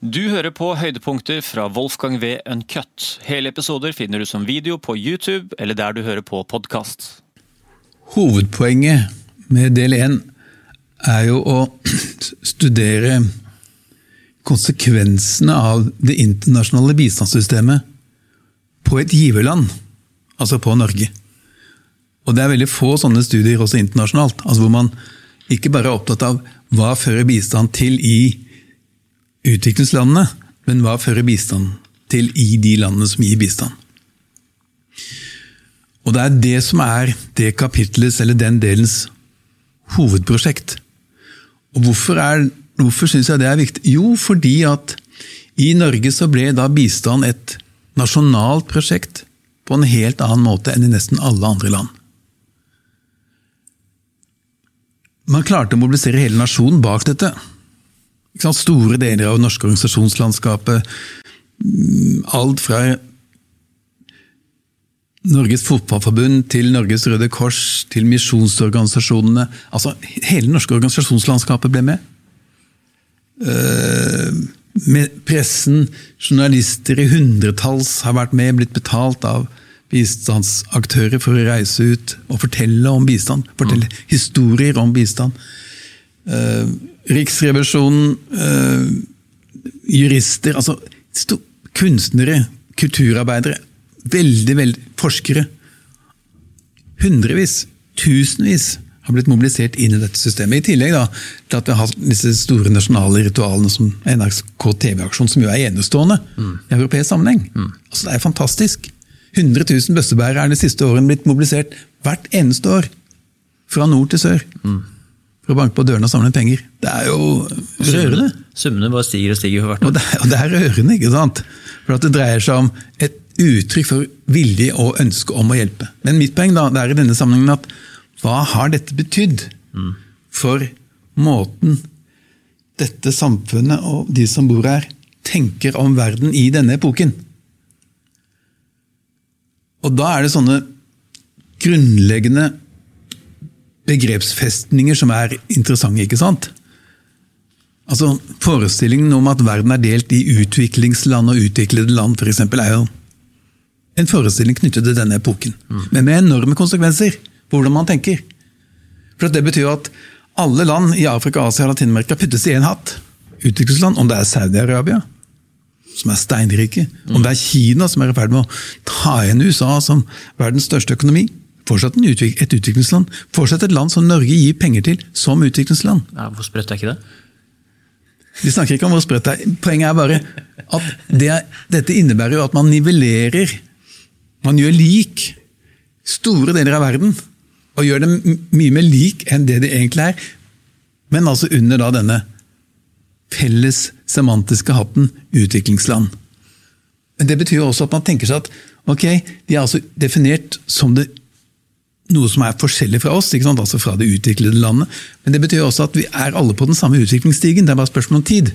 Du hører på høydepunkter fra Wolfgang V. Uncut. Hele episoder finner du som video på YouTube eller der du hører på podkast. Hovedpoenget med del én er jo å studere konsekvensene av det internasjonale bistandssystemet på et giverland, altså på Norge. Og det er veldig få sånne studier også internasjonalt, altså hvor man ikke bare er opptatt av hva fører bistand til i utviklingslandene, men hva fører bistand til i de landene som gir bistand. Og det er det som er det kapitlets, eller den delens, hovedprosjekt. Og hvorfor, er, hvorfor syns jeg det er viktig? Jo, fordi at i Norge så ble da bistand et nasjonalt prosjekt på en helt annen måte enn i nesten alle andre land. Man klarte å mobilisere hele nasjonen bak dette. Store deler av det norske organisasjonslandskapet. Mm, alt fra Norges Fotballforbund til Norges Røde Kors til misjonsorganisasjonene. Altså, hele det norske organisasjonslandskapet ble med. Eh, med pressen, journalister i hundretalls har vært med, blitt betalt av bistandsaktører for å reise ut og fortelle om bistand. Fortelle mm. historier om bistand. Uh, Riksrevisjonen, uh, jurister, altså kunstnere, kulturarbeidere, veldig, veldig forskere. Hundrevis, tusenvis har blitt mobilisert inn i dette systemet. I tillegg da, til at vi har disse store nasjonale ritualene som NRK TV-aksjon, som jo er enestående mm. i europeisk sammenheng. Mm. Altså, det er fantastisk. 100 000 bøssebærere er de siste årene blitt mobilisert hvert eneste år. Fra nord til sør. Mm. For å banke på dørene og samle penger. Det er jo rørende. Summene bare stiger og stiger for hvert år. Og det, er, og det er rørende, ikke sant? For at det dreier seg om et uttrykk for vilje og ønske om å hjelpe. Men mitt poeng da, det er i denne sammenhengen at hva har dette betydd mm. for måten dette samfunnet og de som bor her, tenker om verden i denne epoken? Og da er det sånne grunnleggende begrepsfestninger som er interessante, ikke sant? Altså, Forestillingen om at verden er delt i utviklingsland og utviklede land, for eksempel, er jo en forestilling knyttet til denne epoken. Mm. Men med enorme konsekvenser på hvordan man tenker. For Det betyr at alle land i Afrika, Asia og Latin-Amerika puttes i én hatt. Utviklingsland, om det er Saudi-Arabia, som er steinrike. Om det er Kina som er i ferd med å ta igjen USA som verdens største økonomi. Fortsatt et utviklingsland. Fortsatt et land som Norge gir penger til som utviklingsland. Ja, hvor sprøtt er ikke det? Vi snakker ikke om hvor sprøtt det er. Poenget er bare at det, dette innebærer jo at man nivellerer. Man gjør lik store deler av verden. Og gjør dem mye mer lik enn det det egentlig er. Men altså under da denne felles semantiske hatten utviklingsland. Men Det betyr jo også at man tenker seg at ok, de er altså definert som det, noe som er forskjellig fra oss, altså fra det utviklede landet. Men det betyr også at vi er alle på den samme utviklingsstigen, det er bare spørsmål om tid.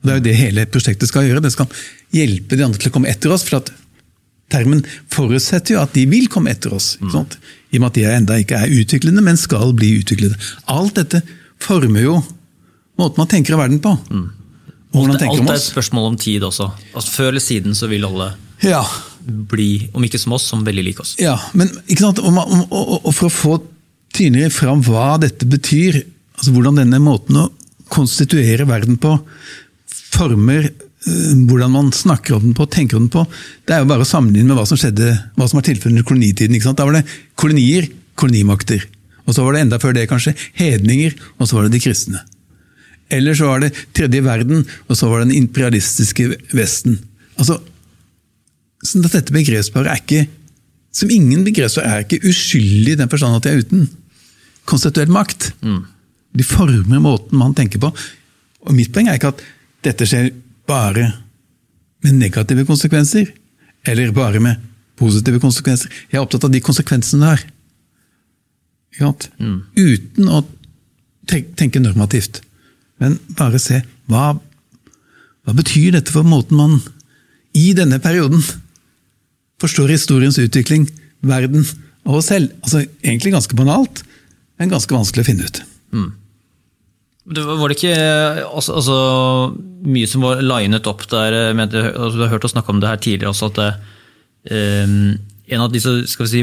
Og Det er jo det hele prosjektet skal gjøre. Det skal hjelpe de andre til å komme etter oss. for at Termen forutsetter jo at de vil komme etter oss. I og med at de enda ikke er utviklende, men skal bli utviklede. Alt dette former jo måten man tenker verden på. Mm. Alt, alt er et spørsmål om tid også. Altså, før eller siden så vil alle ja. Bli, om ikke som oss, som veldig like oss. Ja, men og, og, og, For å få tydeligere fram hva dette betyr, altså hvordan denne måten å konstituere verden på former eh, hvordan man snakker om den på, tenker om den på. Det er jo bare å sammenligne med hva som skjedde, hva som var tilfellet under kolonitiden. Da var det kolonier, kolonimakter. Og så var det enda før det kanskje hedninger, og så var det de kristne. Eller så var det tredje verden, og så var det den imperialistiske Vesten. Altså, sånn at Dette begrepsparet er ikke som ingen begrepspar er ikke uskyldig i den forstand at de er uten konstituert makt. Mm. De former måten man tenker på. Og Mitt poeng er ikke at dette skjer bare med negative konsekvenser, eller bare med positive konsekvenser. Jeg er opptatt av de konsekvensene der. Mm. Uten å tenke normativt. Men bare se hva, hva betyr dette for måten man i denne perioden forstår historiens utvikling, verden og oss selv. Altså, Egentlig ganske banalt, men ganske vanskelig å finne ut. Mm. Det var, det ikke altså, altså, mye som var linet opp der? med, altså, du har hørt oss snakke om det her tidligere også, at det, um, en av disse, skal vi si,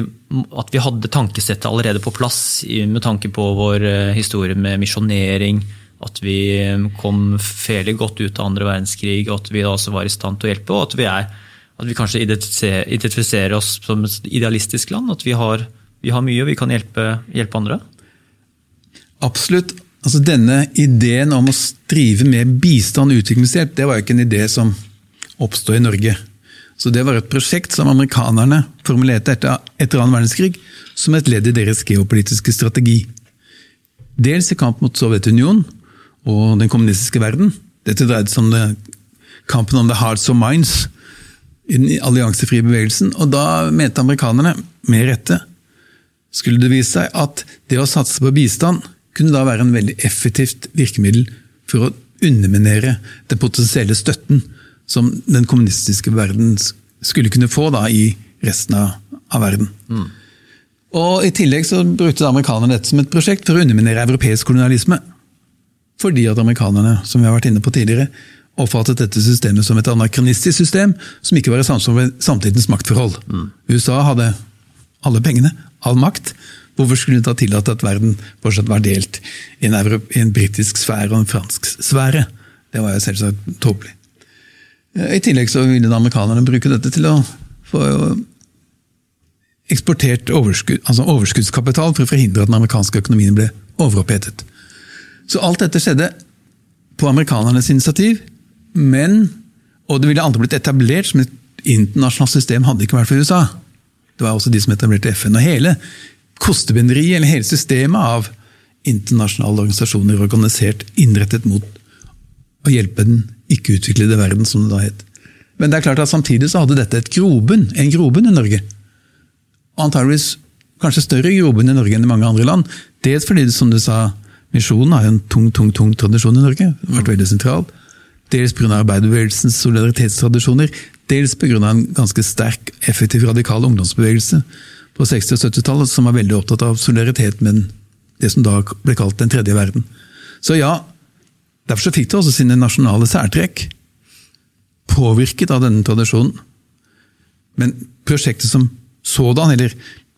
At vi hadde tankesettet allerede på plass med tanke på vår uh, historie med misjonering. At vi kom fairly godt ut av andre verdenskrig, og at vi også var i stand til å hjelpe. Og at vi, er, at vi kanskje identifiserer oss som et idealistisk land. At vi har, vi har mye, og vi kan hjelpe, hjelpe andre. Absolutt. Altså Denne ideen om å drive med bistand og utviklingshjelp, det var jo ikke en idé som oppstod i Norge. Så Det var et prosjekt som amerikanerne formulerte etter, etter annen verdenskrig som et ledd i deres geopolitiske strategi. Dels i kamp mot Sovjetunionen og den kommunistiske verden. Dette dreide seg om det, kampen om the hearts of minds i den alliansefrie bevegelsen. Og da mente amerikanerne, med rette, skulle det vise seg at det å satse på bistand kunne da være en veldig effektivt virkemiddel for å underminere den potensielle støtten som den kommunistiske verden skulle kunne få da i resten av, av verden. Mm. Og I tillegg så brukte amerikanerne dette som et prosjekt for å underminere europeisk kolonialisme. Fordi at amerikanerne som vi har vært inne på tidligere, oppfattet dette systemet som et anakronistisk system som ikke var i samsvar med samtidens maktforhold. Mm. USA hadde alle pengene, all makt, Hvorfor skulle hun da tillate at verden fortsatt var delt i en, en britisk sfære og en fransk sfære? Det var jo selvsagt tåpelig. Eh, I tillegg så ville amerikanerne bruke dette til å få eksportert overskudd, altså overskuddskapital for å forhindre at den amerikanske økonomien ble overopphetet. Så alt dette skjedde på amerikanernes initiativ, men og det ville aldri blitt etablert som et internasjonalt system hadde ikke vært for USA. Det var også de som etablerte FN. Og hele kostebinderiet, eller hele systemet av internasjonale organisasjoner organisert, innrettet mot å hjelpe den ikke-utviklede verden, som det da het. Men det er klart at samtidig så hadde dette et grobunn, en grobunn i Norge. Antageligvis kanskje større grobunn i Norge enn i mange andre land. Dels fordi, som du sa, misjonen har en tung tung, tung tradisjon i Norge. Det har vært veldig sentral. Dels pga. arbeiderbevegelsens solidaritetstradisjoner. Dels pga. en ganske sterk, effektiv, radikal ungdomsbevegelse på 60- og 70-tallet som var veldig opptatt av solidaritet med det som da ble kalt den tredje verden. Så ja, derfor så fikk det også sine nasjonale særtrekk, påvirket av denne tradisjonen. Men prosjektet som sådan, eller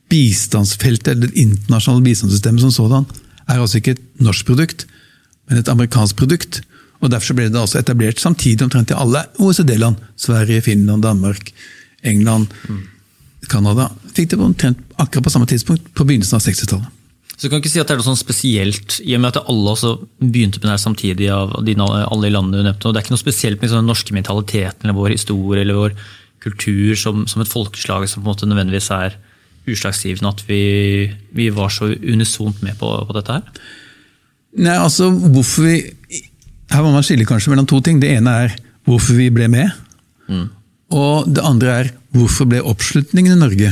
bistandsfeltet, eller det internasjonale bistandssystemet som sådan, er altså ikke et norsk produkt, men et amerikansk produkt. Og Derfor ble det altså etablert samtidig omtrent i alle OECD-land. Sverige, Finland, Danmark, England. Mm. Canada fikk det omtrent akkurat på samme tidspunkt, på begynnelsen av 60-tallet. Så du kan ikke si at det er noe sånn spesielt, i og med at alle også begynte med det samtidig av de, alle i landet du nevnte. og Det er ikke noe spesielt med den norske mentaliteten eller vår historie eller vår kultur som, som et folkeslag som på en måte nødvendigvis er utslagsgivende at vi, vi, var så unisont med på, på, dette her? Nei, altså hvorfor vi Her må man skille kanskje mellom to ting. Det ene er hvorfor vi ble med. Mm. Og det andre er hvorfor ble oppslutningen i Norge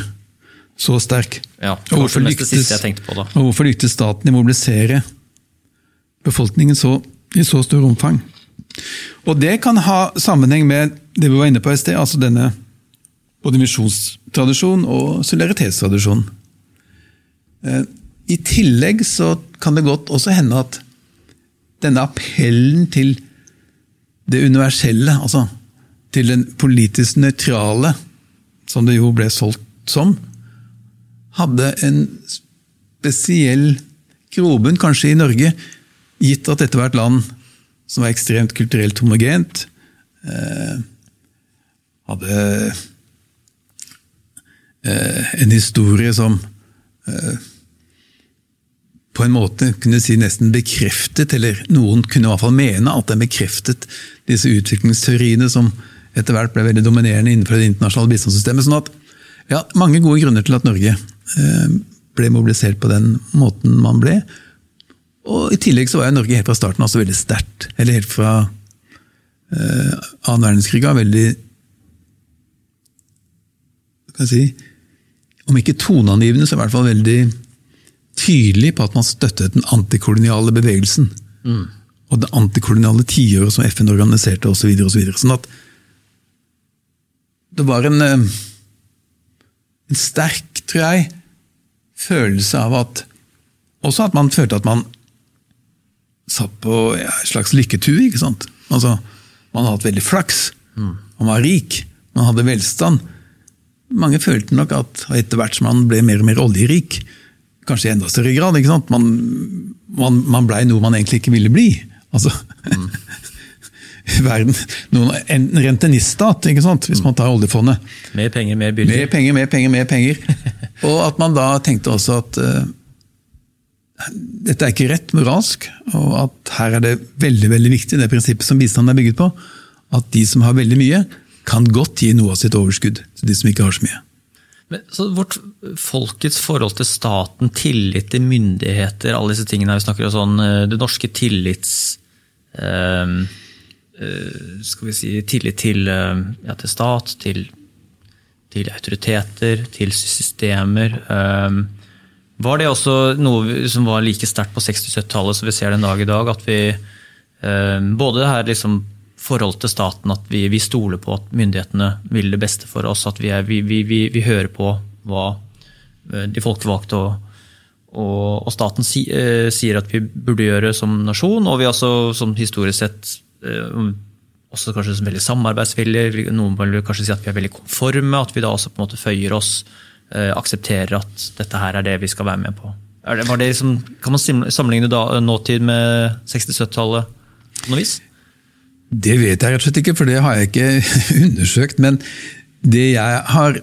så sterk? Ja, det siste jeg tenkte på da. Og hvorfor lyktes staten i mobilisere befolkningen så, i så stor omfang? Og det kan ha sammenheng med det vi var inne på i sted, altså denne både misjonstradisjon og solidaritetstradisjon. Eh, I tillegg så kan det godt også hende at denne appellen til det universelle, altså til den politisk nøytrale, som det jo ble solgt som, hadde en spesiell grobunn, kanskje i Norge, gitt at dette var et land som var ekstremt kulturelt homogent. Eh, hadde eh, en historie som eh, på en måte kunne si nesten bekreftet, eller noen kunne i hvert fall mene at den bekreftet disse utviklingsteoriene som etter hvert ble veldig dominerende innenfor det internasjonale bistandssystemet. sånn at ja, Mange gode grunner til at Norge eh, ble mobilisert på den måten man ble. Og I tillegg så var Norge helt fra starten også veldig sterkt. Eller helt fra eh, annen verdenskrig av veldig kan jeg si, Om ikke toneangivende, så i hvert fall veldig tydelig på at man støttet den antikoloniale bevegelsen. Mm. Og det antikoloniale tiåret som FN organiserte osv. Så videre, og så videre. sånn at det var en, eh, en sterk, tror jeg, følelse av at Også at man følte at man satt på ja, en slags lykketue. ikke sant? Altså, Man hadde hatt veldig flaks. Man var rik. Man hadde velstand. Mange følte nok at etter hvert som man ble mer og mer oljerik, kanskje i enda større grad, ikke sant? man, man, man blei noe man egentlig ikke ville bli. Altså, mm. verden, noen, En renteniststat, ikke sant? hvis man tar oljefondet. Mer penger, mer byrder. Mer penger, mer penger, mer penger. Og at man da tenkte også at uh, dette er ikke rett moralsk, og at her er det veldig veldig viktig, det prinsippet som bistanden er bygget på, at de som har veldig mye, kan godt gi noe av sitt overskudd til de som ikke har så mye. Men, så vårt Folkets forhold til staten, tillit til myndigheter, alle disse tingene vi snakker om sånn, eh, Det norske tillits... Uh, skal vi si tillit til, uh, ja, til stat, til, til, autoriteter, til systemer. var det også noe som var like sterkt på 60-70-tallet som vi ser den dag i dag? At vi både det her liksom forhold til staten at vi, vi, stoler på at myndighetene vil det beste for oss. At vi, er, vi, vi hører på hva eh, de folkevalgte og, og, og staten si, eh, sier at vi burde gjøre som nasjon. Og vi også som historisk sett eh, også kanskje veldig samarbeidsvillige. Noen vil kanskje si at vi er veldig konforme. At vi da også på en måte føyer oss, eh, aksepterer at dette her er det vi skal være med på. Det, det liksom, kan man sammenligne da, nåtid med 60-70-tallet på noe vis? Det vet jeg rett og slett ikke, for det har jeg ikke undersøkt. Men det jeg har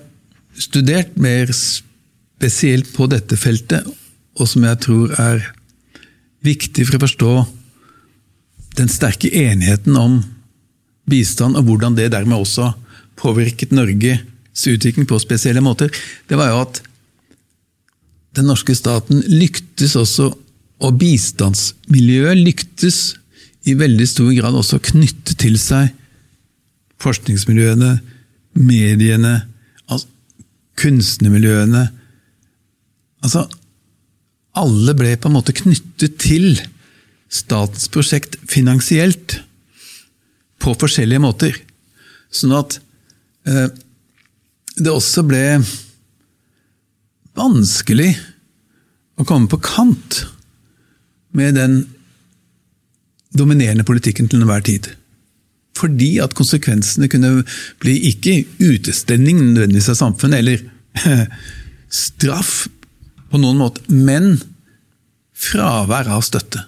studert mer spesielt på dette feltet, og som jeg tror er viktig for å forstå den sterke enigheten om bistand, og hvordan det dermed også påvirket Norges utvikling på spesielle måter, det var jo at den norske staten lyktes også, og bistandsmiljøet lyktes i veldig stor grad også knytte til seg forskningsmiljøene, mediene, altså kunstnermiljøene Altså, alle ble på en måte knyttet til statens prosjekt finansielt på forskjellige måter. Sånn at eh, det også ble vanskelig å komme på kant med den dominerende politikken til enhver tid. Fordi at konsekvensene kunne bli ikke utestengning nødvendigvis av samfunnet, eller straff på noen måte, men fravær av støtte.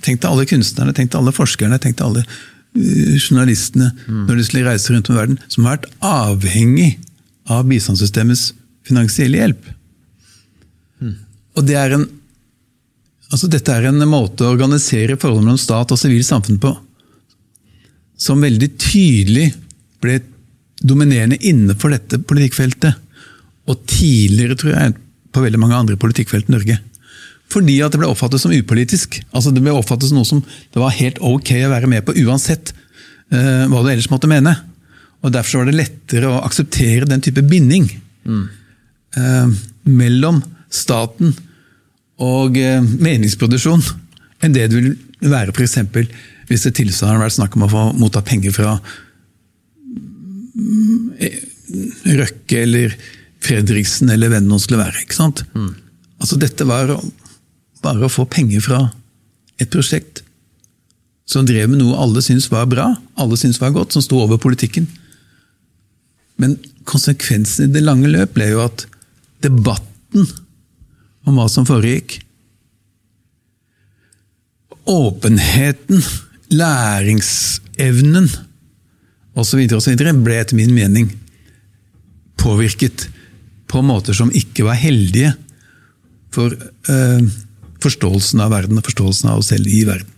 Tenk til alle kunstnerne, tenk til alle forskerne, tenk til alle uh, journalistene mm. når de skulle reise rundt om i verden, som har vært avhengig av bistandssystemets finansielle hjelp. Mm. Og det er en Altså, dette er en måte å organisere forholdet mellom stat og sivilt samfunn på som veldig tydelig ble dominerende innenfor dette politikkfeltet. Og tidligere, tror jeg, på veldig mange andre politikkfelt i Norge. Fordi at det ble oppfattet som upolitisk. Altså Det ble oppfattet som noe som det var helt ok å være med på, uansett uh, hva du ellers måtte mene. Og Derfor var det lettere å akseptere den type binding mm. uh, mellom staten og eh, meningsproduksjon enn det det vil være f.eks. hvis det tilsvarende har vært snakk om å få motta penger fra mm, Røkke eller Fredriksen eller hvem det skulle være. ikke sant? Mm. Altså Dette var bare å få penger fra et prosjekt som drev med noe alle syntes var bra, alle syntes var godt, som sto over politikken. Men konsekvensen i det lange løp ble jo at debatten om hva som foregikk. Åpenheten, læringsevnen osv. ble etter min mening påvirket på måter som ikke var heldige for øh, forståelsen av verden og forståelsen av oss selv i verden.